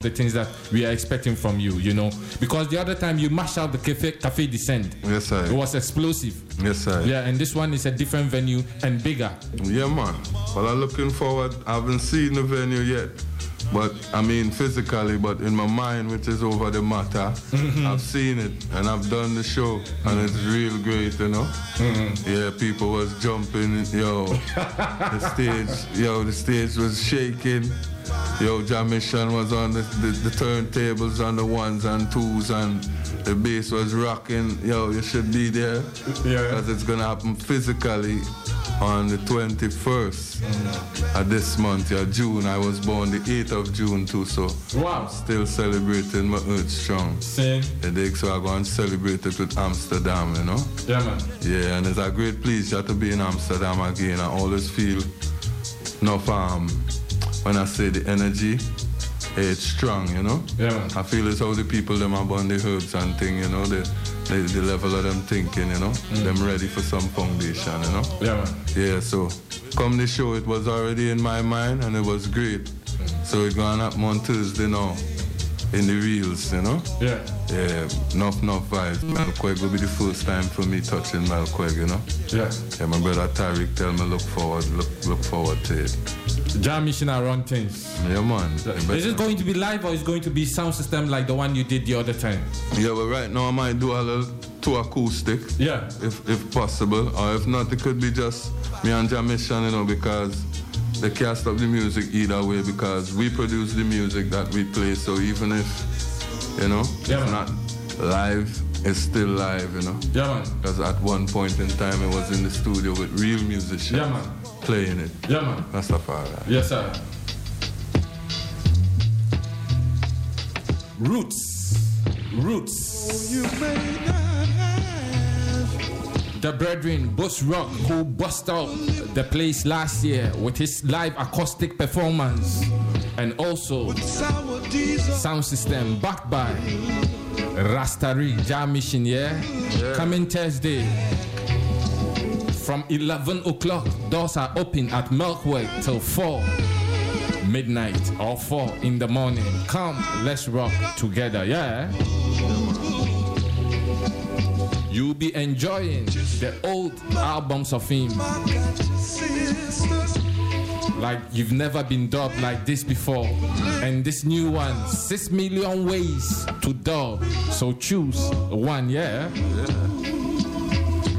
the things that we are expecting from you, you know. Because the other time you mashed out the cafe, cafe descent. Yes, sir. It was explosive. Yes, sir. Yeah, and this one is a different venue and bigger. Yeah, man. Well, I'm looking forward. I haven't seen the venue yet, but I mean physically, but in my mind, which is over the matter, mm-hmm. I've seen it and I've done the show, and mm-hmm. it's real great, you know. Mm-hmm. Yeah, people was jumping, yo. the stage, yo, the stage was shaking. Yo, Jam Mission was on the, the, the turntables on the ones and twos, and the bass was rocking. Yo, you should be there Yeah. because it's gonna happen physically on the 21st of this month, yeah, June. I was born the 8th of June too, so Wow. still celebrating my Earth Strong. Same. The day so I go and celebrate it with Amsterdam, you know. Yeah, man. Yeah, and it's a great pleasure to be in Amsterdam again. I always feel enough um when I say the energy, it's strong, you know. Yeah, man. I feel it's how the people them are on the herbs and thing, you know, the, the, the level of them thinking, you know, mm. them ready for some foundation, you know. Yeah, man. Yeah, so come the show, it was already in my mind and it was great. Mm. So we're gonna happen on Thursday now in the reels, you know. Yeah. Yeah, enough, enough vibes. Melkweg will be the first time for me touching Melkweg, you know. Yeah. Yeah, my brother Tariq tell me look forward, look look forward to it. Jam Mission are run things. Yeah, man. Is it going to be live or is it going to be sound system like the one you did the other time? Yeah, but right now I might do a little two acoustic. Yeah. if if possible, or if not, it could be just me and Jamishan, you know, because they can't stop the music either way because we produce the music that we play. So even if you know Yeah, it's man. not live, it's still live, you know. Yeah, man. Because at one point in time, it was in the studio with real musicians Yeah, man. playing it. Yeah, man. That's a far. Yes, sir. Roots. Roots. The brethren, Bus Rock, who bust out the place last year with his live acoustic performance and also sound system backed by Rastari Jam Mission, yeah? Coming Thursday from 11 o'clock. Doors are open at Milkway till 4 midnight or 4 in the morning. Come, let's rock together, yeah? You'll be enjoying the old albums of him like you've never been dubbed like this before. And this new one, 6 million ways to dub. So choose one, yeah?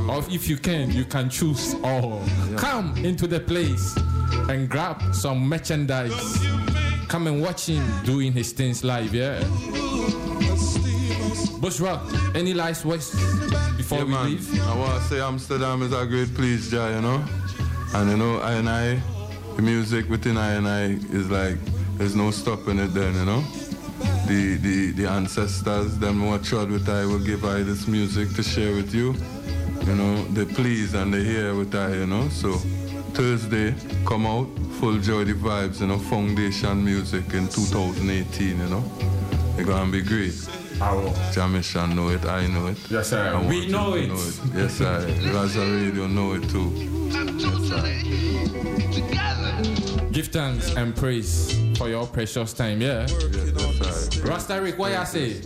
Or if you can, you can choose all. Come into the place and grab some merchandise. Come and watch him doing his things live, yeah? Bush Rock, any last words before Yeah, we man. leave? I want to say Amsterdam is a great place, Jai, you know. And you know, I and I, the music within I and I is like, there's no stopping it then, you know. The the the ancestors, them what trod with I will give I this music to share with you. You know, they please and they hear with I, you know. So Thursday, come out, full joy the vibes, you know, foundation music in 2018, you know. It's gonna be great. Jamishan know it, I know it. Yes, sir. I We you to know it. Yes, sir. Raza Radio know it too. Yes, Give thanks and praise for your precious time, yeah? Yes, sir. Rasta Rick, what you say?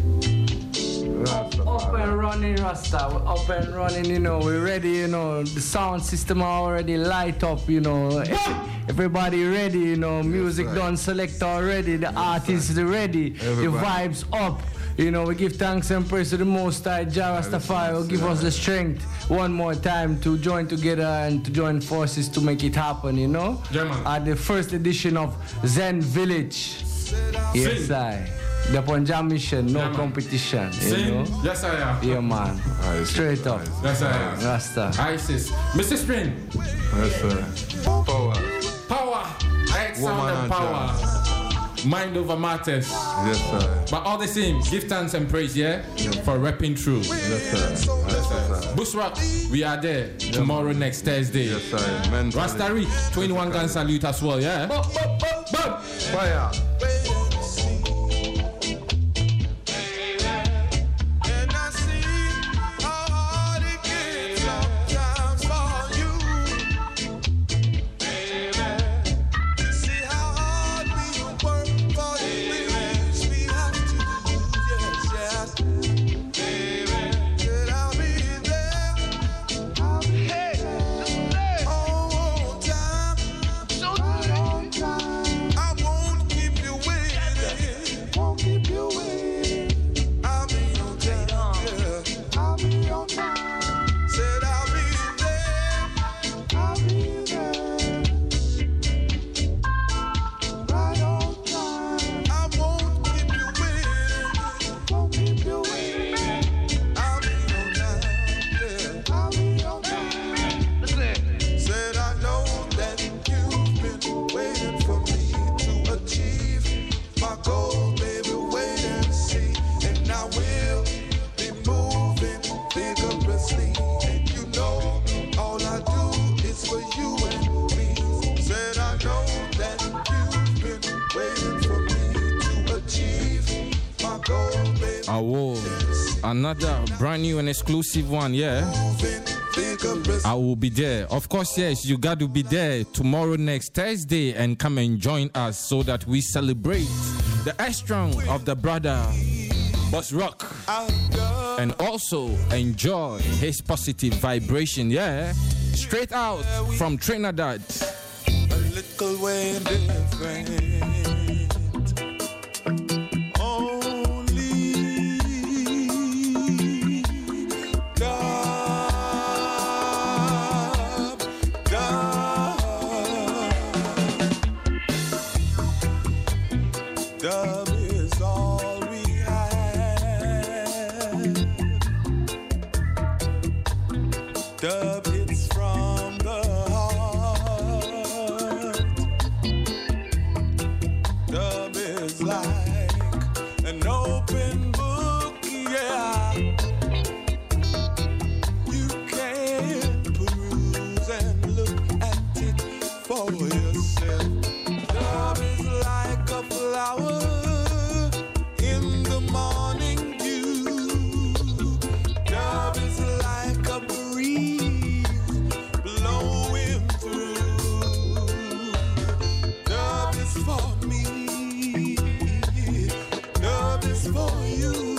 Up and running, Rasta. We're up and running, you know. We're ready, you know. The sound system already light up, you know. Everybody ready, you know. Music right. done select already. The artists ready. Everybody. The vibes up. You know, we give thanks and praise to the Most High, Jah Rastafari will give us the strength one more time to join together and to join forces to make it happen, you know? Yeah. At the first edition of Zen Village. Yes, Sing. I. The Punjab mission, no Yeah, man. competition, you Sing. know? Yes, I am. Yeah, man. Nice. Straight up. Yes, I am. Rasta. ISIS. Mr. Spring, Yes, sir. Power. power. X sound Woman and and power. Mind over matters. Yes, sir. But all the same, give thanks and praise, yeah? For rapping through. Yes, sir. Yes, sir. Bushrock, we are there tomorrow, next Thursday. Yes, sir. Mentally. Rastari, 21 gun salute as well, yeah? Fire. Brand new and exclusive one, yeah. I will be there. Of course, yes, you got to be there tomorrow, next Thursday, and come and join us so that we celebrate the strong of the brother, Boss Rock, and also enjoy his positive vibration, yeah. Straight out from Trinidad. For you.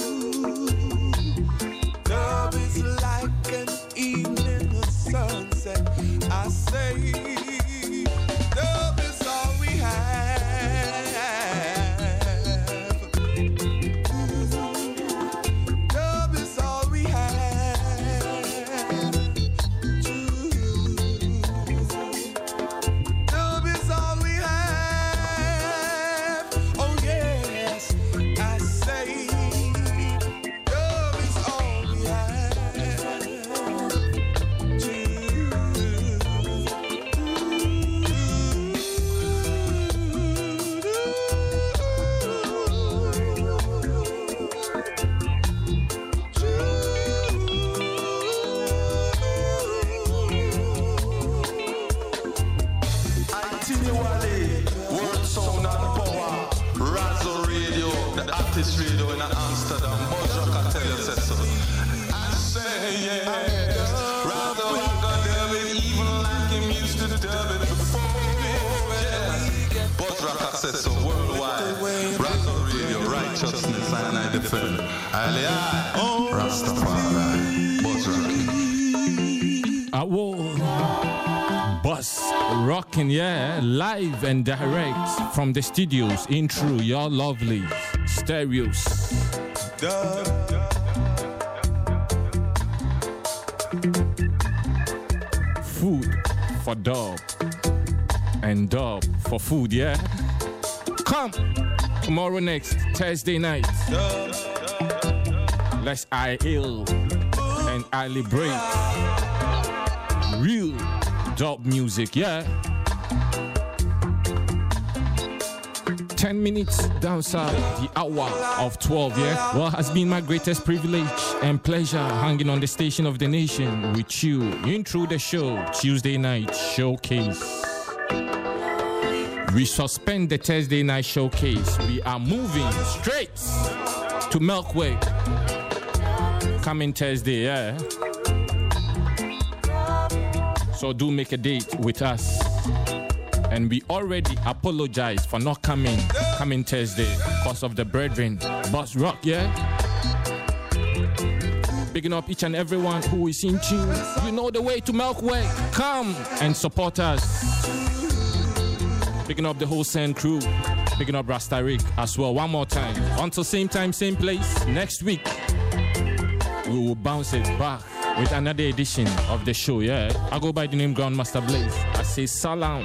From the studios in true, your lovely stereos. Food for dub and dub for food, yeah. Come tomorrow next Thursday night. Let's I ill and I liberate real dub music, yeah. 10 minutes down south, the hour of 12, yeah. Well, has been my greatest privilege and pleasure hanging on the station of the nation with you in through the show, Tuesday night showcase. We suspend the Thursday night showcase. We are moving straight to Milkway. Coming Thursday, yeah. So do make a date with us. And we already apologize for not coming coming Thursday because of the brethren. Boss Rock, yeah? Bigging up each and everyone who is in tune. You know the way to Milkway. Come and support us. Picking up the whole Sand crew. Picking up Rasta Rick as well. One more time. Until same time, same place. Next week, we will bounce it back with another edition of the show. Yeah, I go by the name Grandmaster Blaze. I say salam.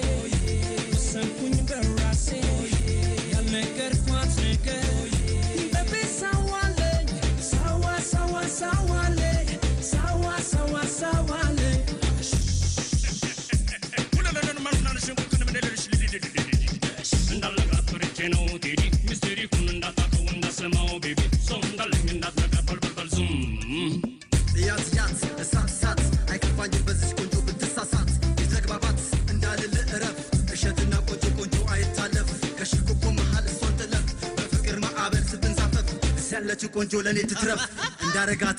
say, oh, yeah, yeah. ያለችው ቆንጆ ለእኔ ትትረፍ። እንዳረጋት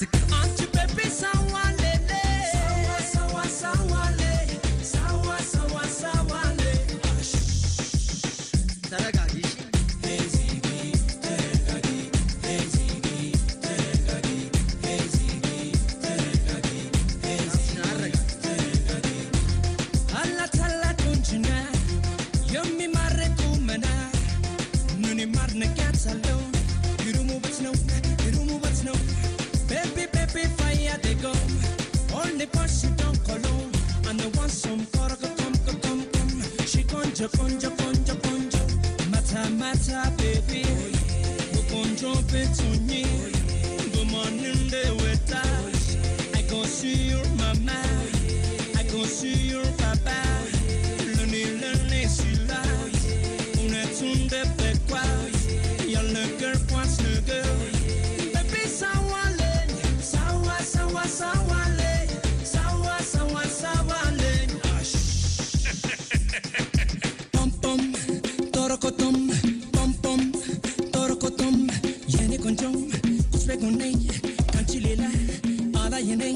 என்னை கட்சியில ஆதாயனை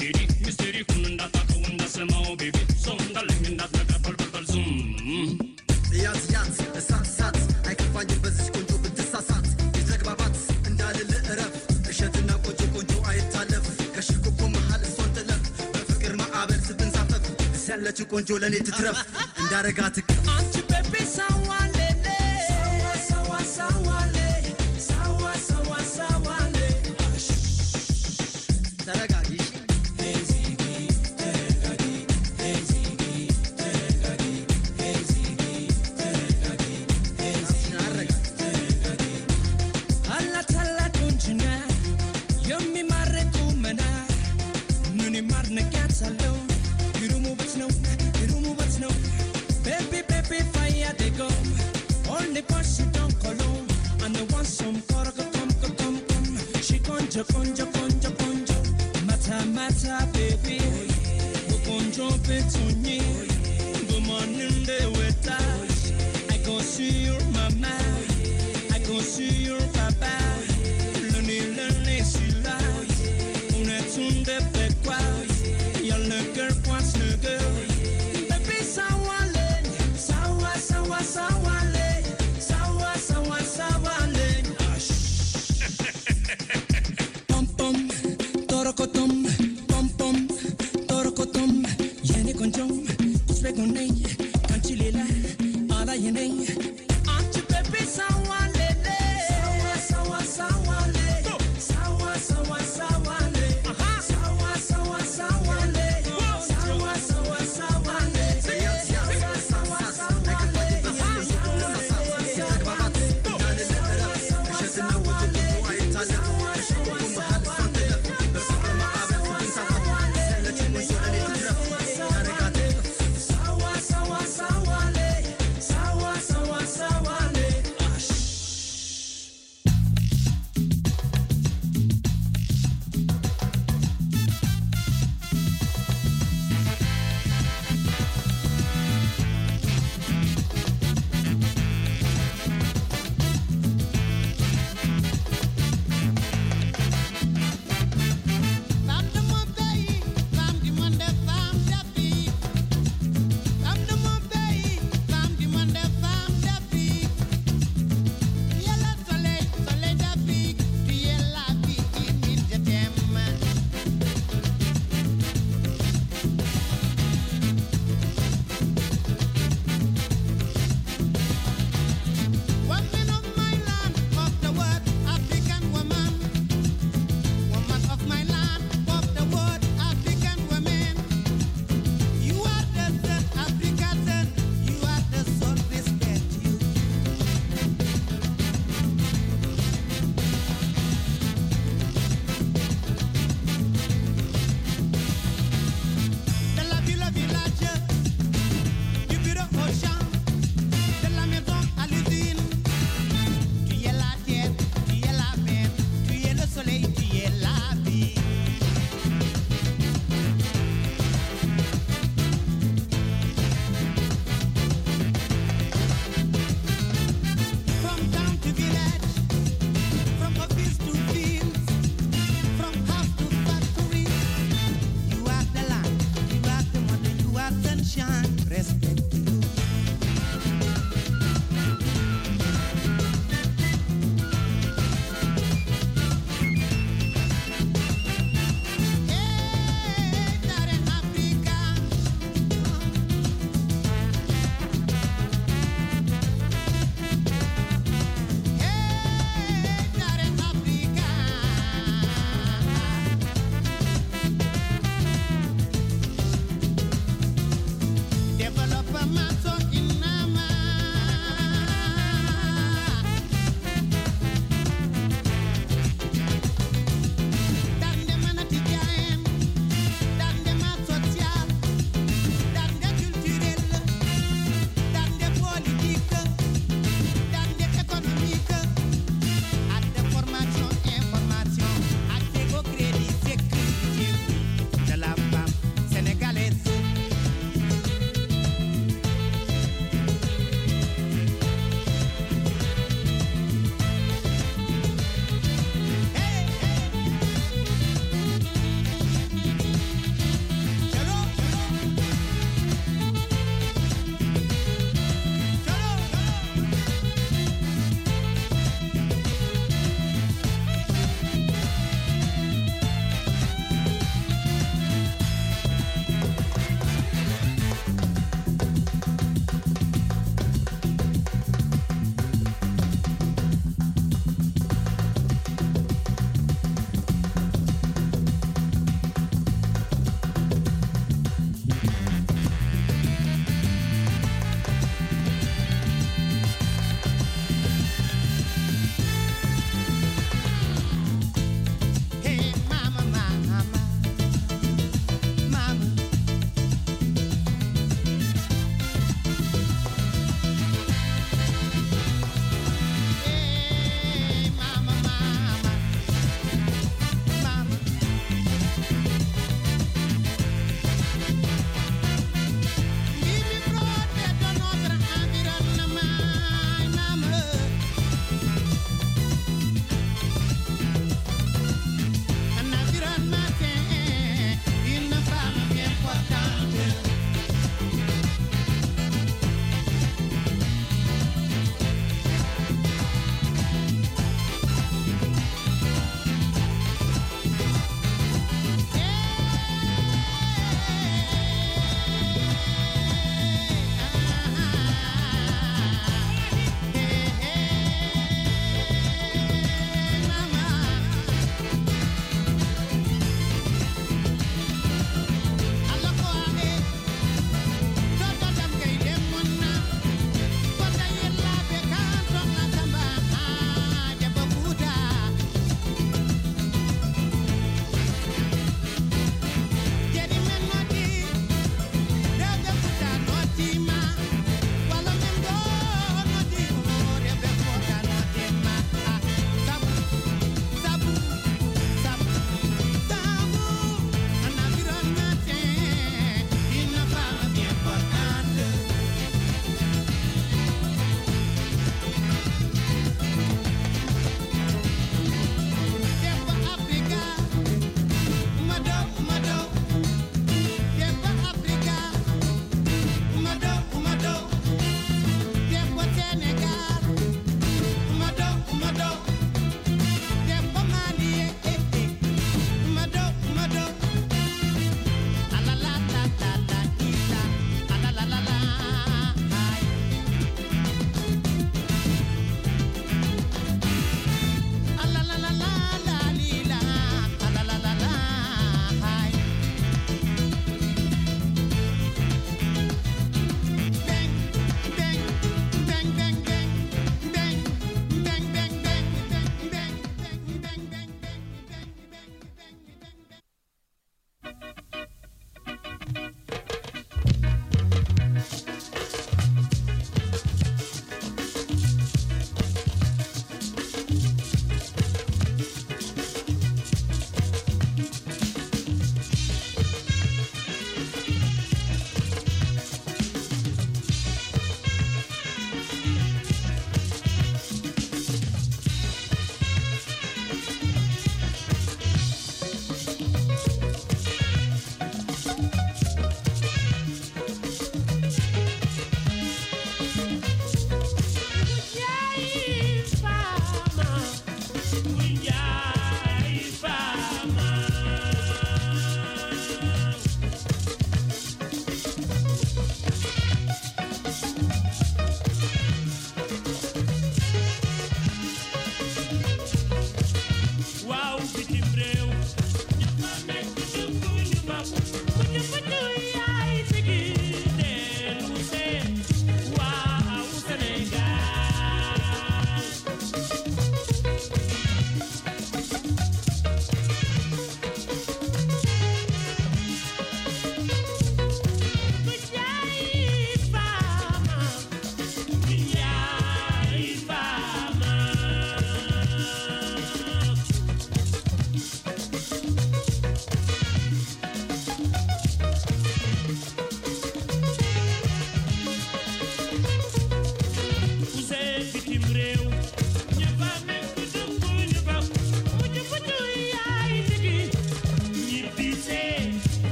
ቴዲ ሚስቴሪ ኩን እንዳታቁ እንደሰማው ቤቢ ሰው እንዳለኝ እንዳትነቃ በልበልበል ዙም እያት ያት እሳት አይከፋኝም በዚች ቆንጆ ብትሳሳት የተግባባት እንዳልል እረፍ እሸትና ቆንጆ ቆንጆ አይታለፍ ከሽኮኮ መሃል እሷን ጥለፍ በፍቅር ማዕበል ስትንሳፈፍ እዚያለችን ቆንጆ ለእኔ ትትረፍ እንዳረጋ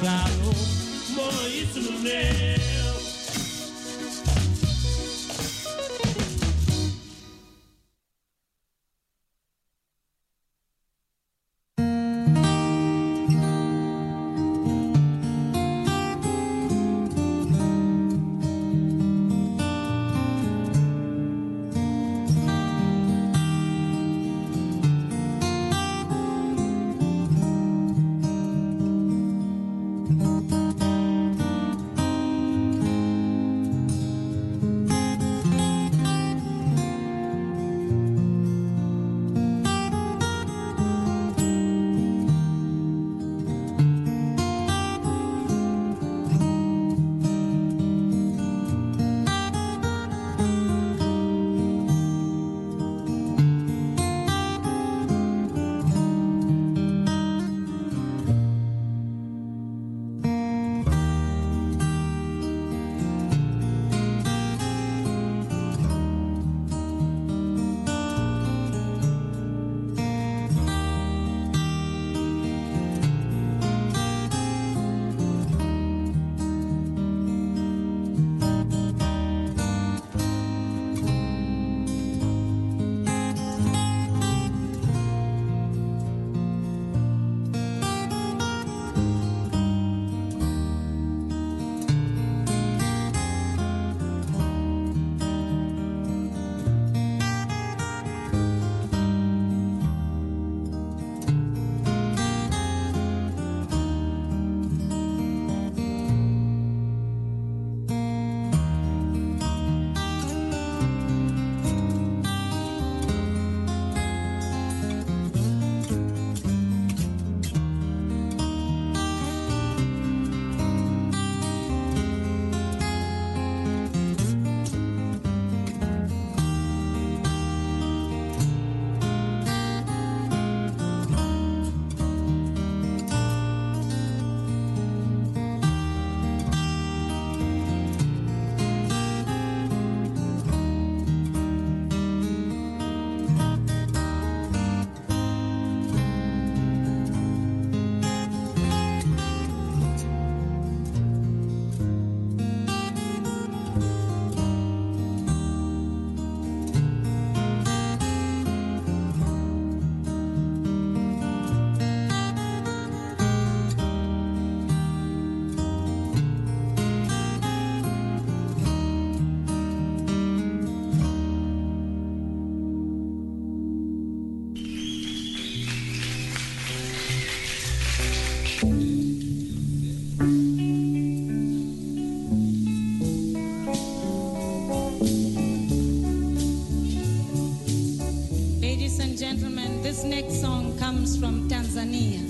claro, mo isso no meu. Comes from Tanzania.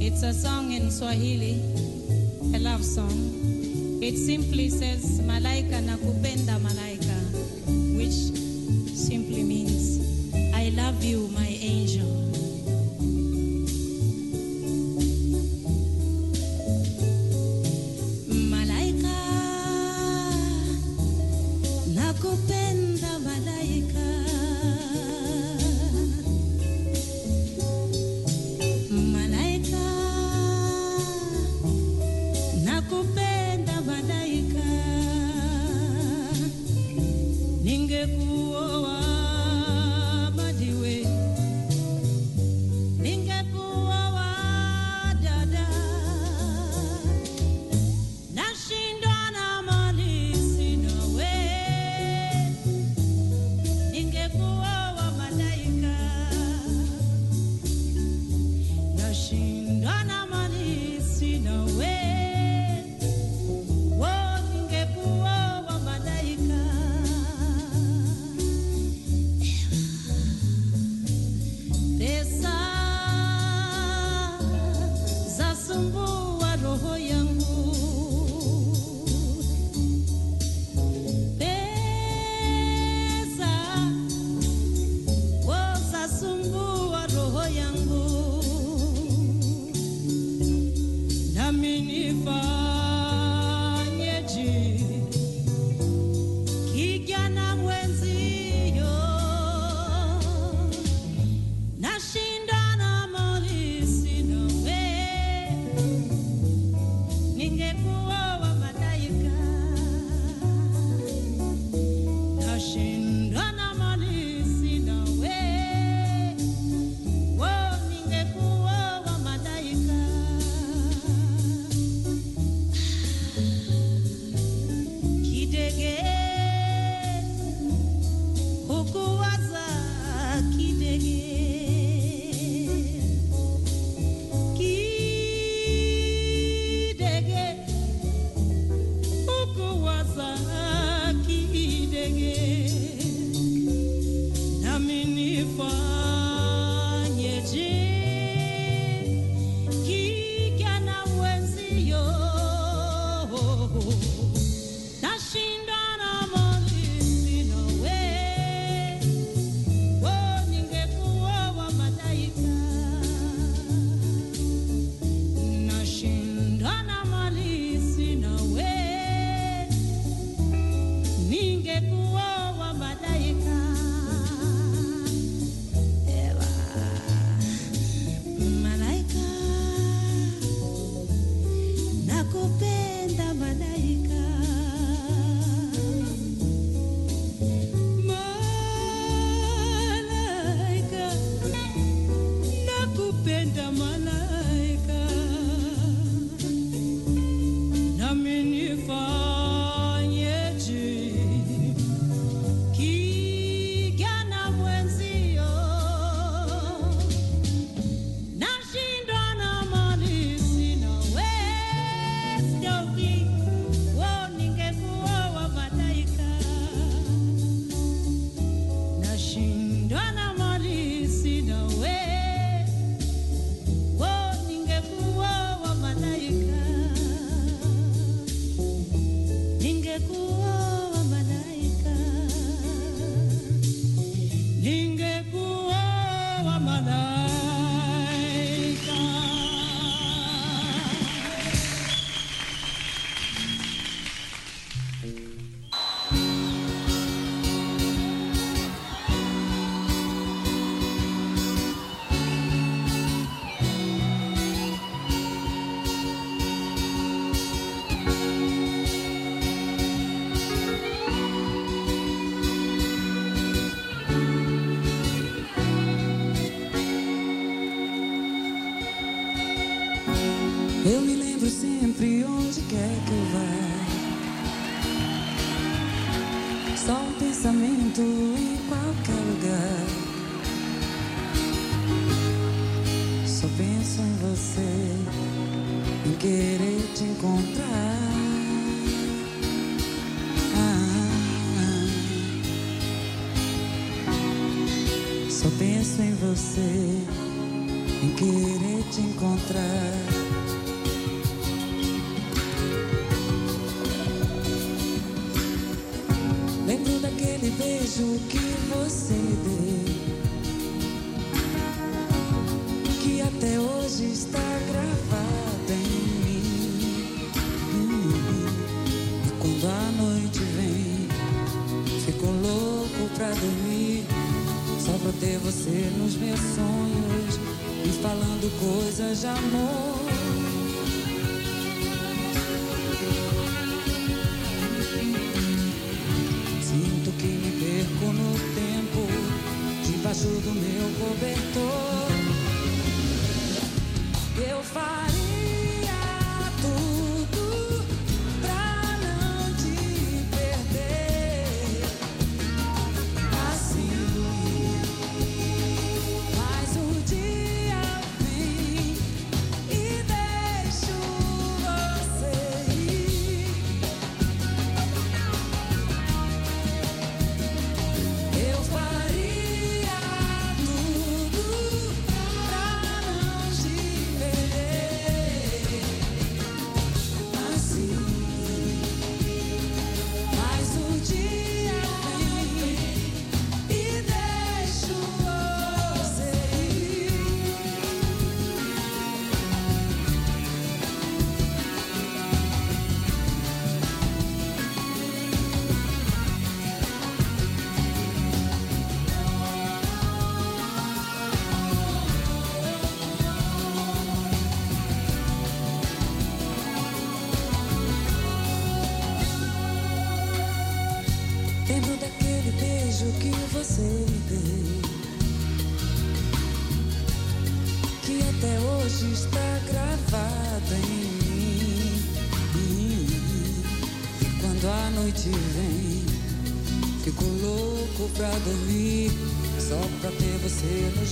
It's a song in Swahili, a love song. It simply says, Malaika nakupenda malaika, encontrar. Ah, ah, ah. Só penso em você, em querer te encontrar. amor.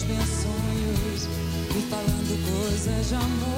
meus sonhos e falando coisas de amor.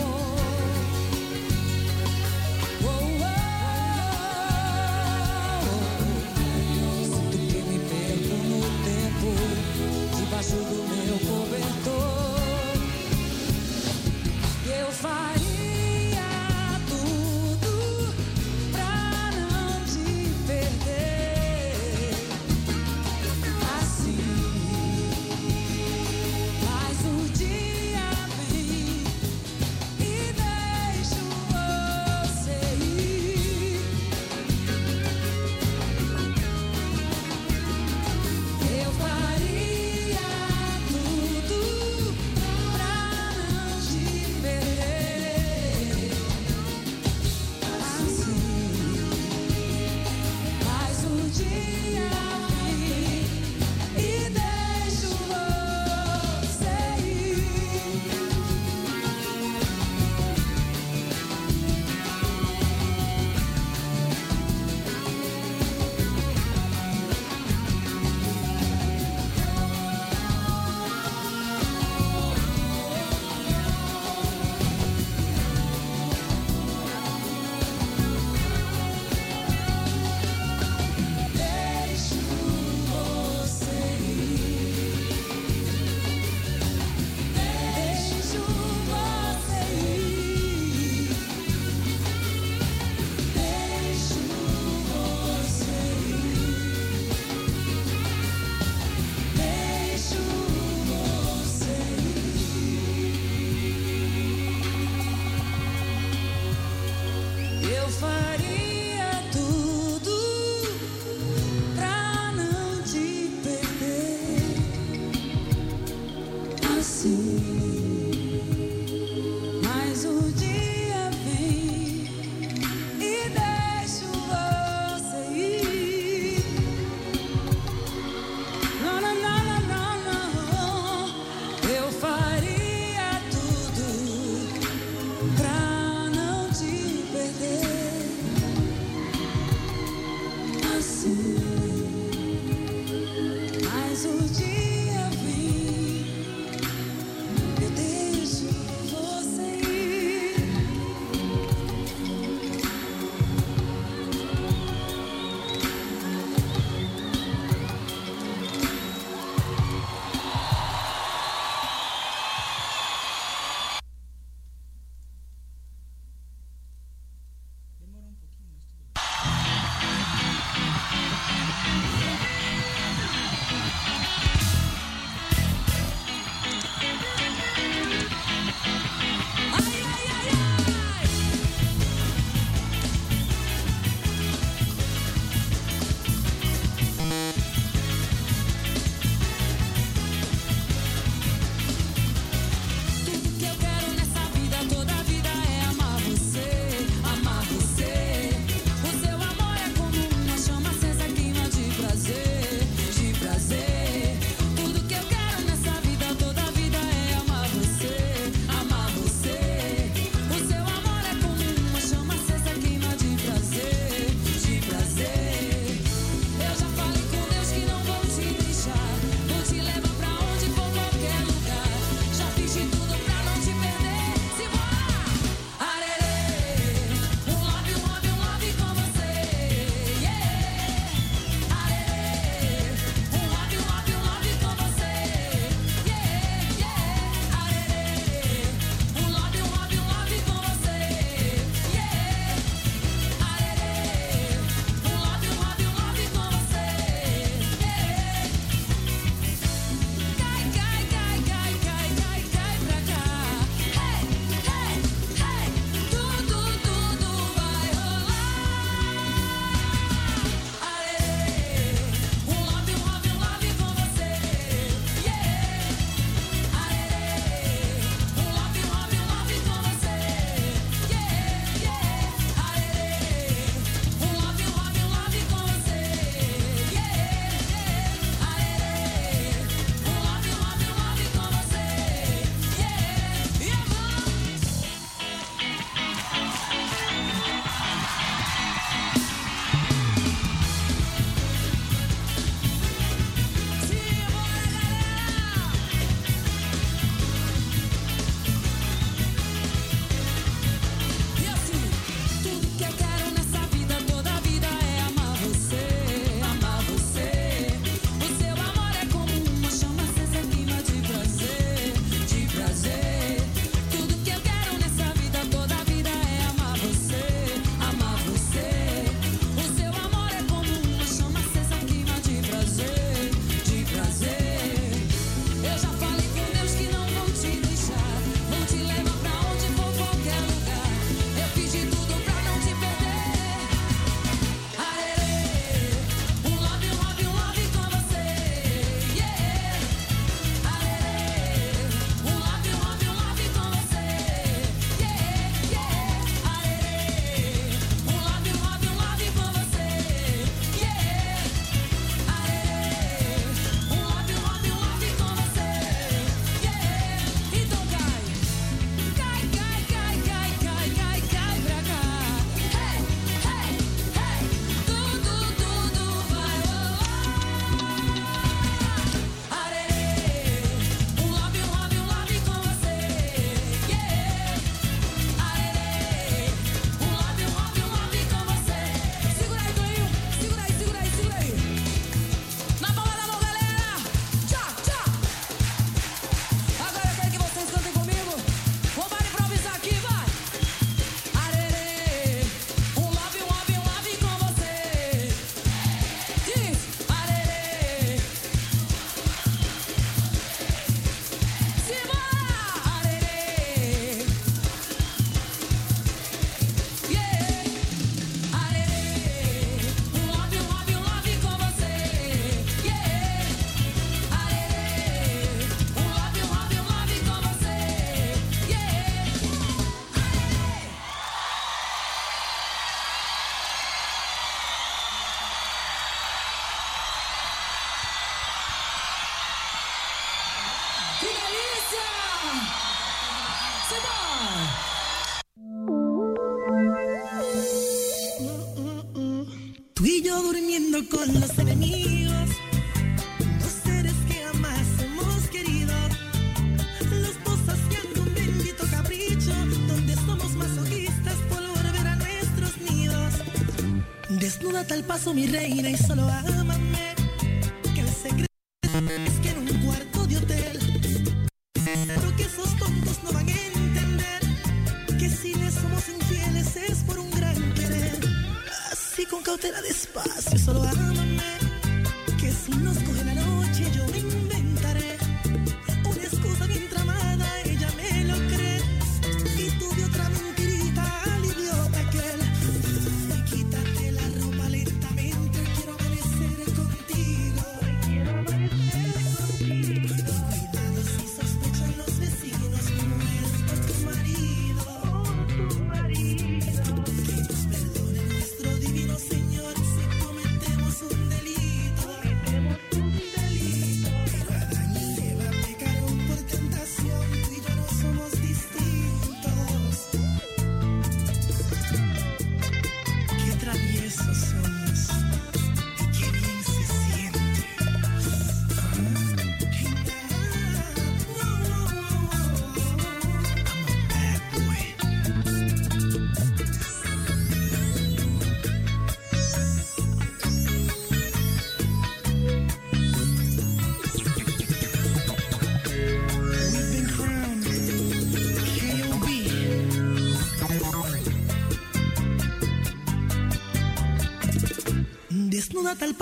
mi reina y solo a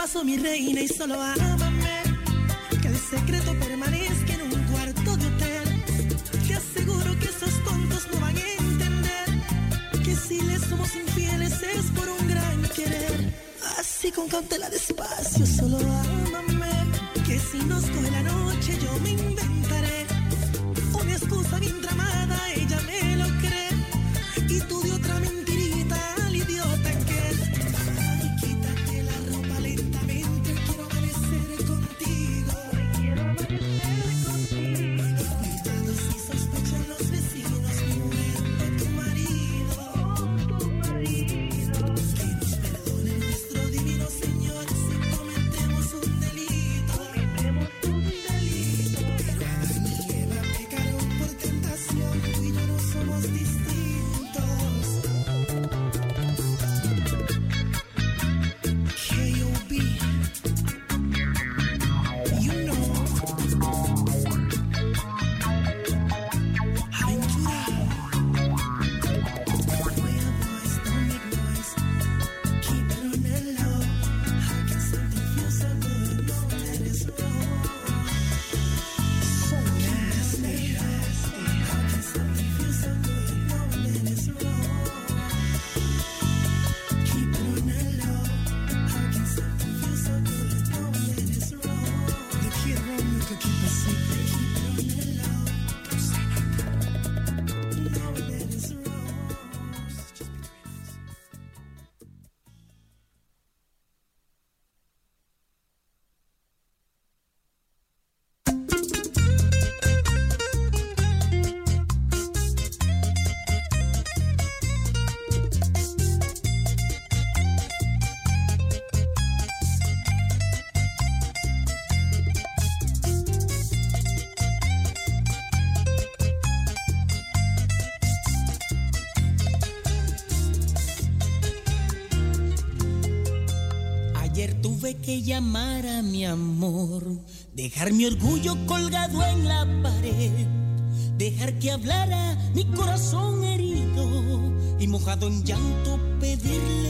paso mi reina y solo a llamar a mi amor, dejar mi orgullo colgado en la pared, dejar que hablara mi corazón herido y mojado en llanto pedirle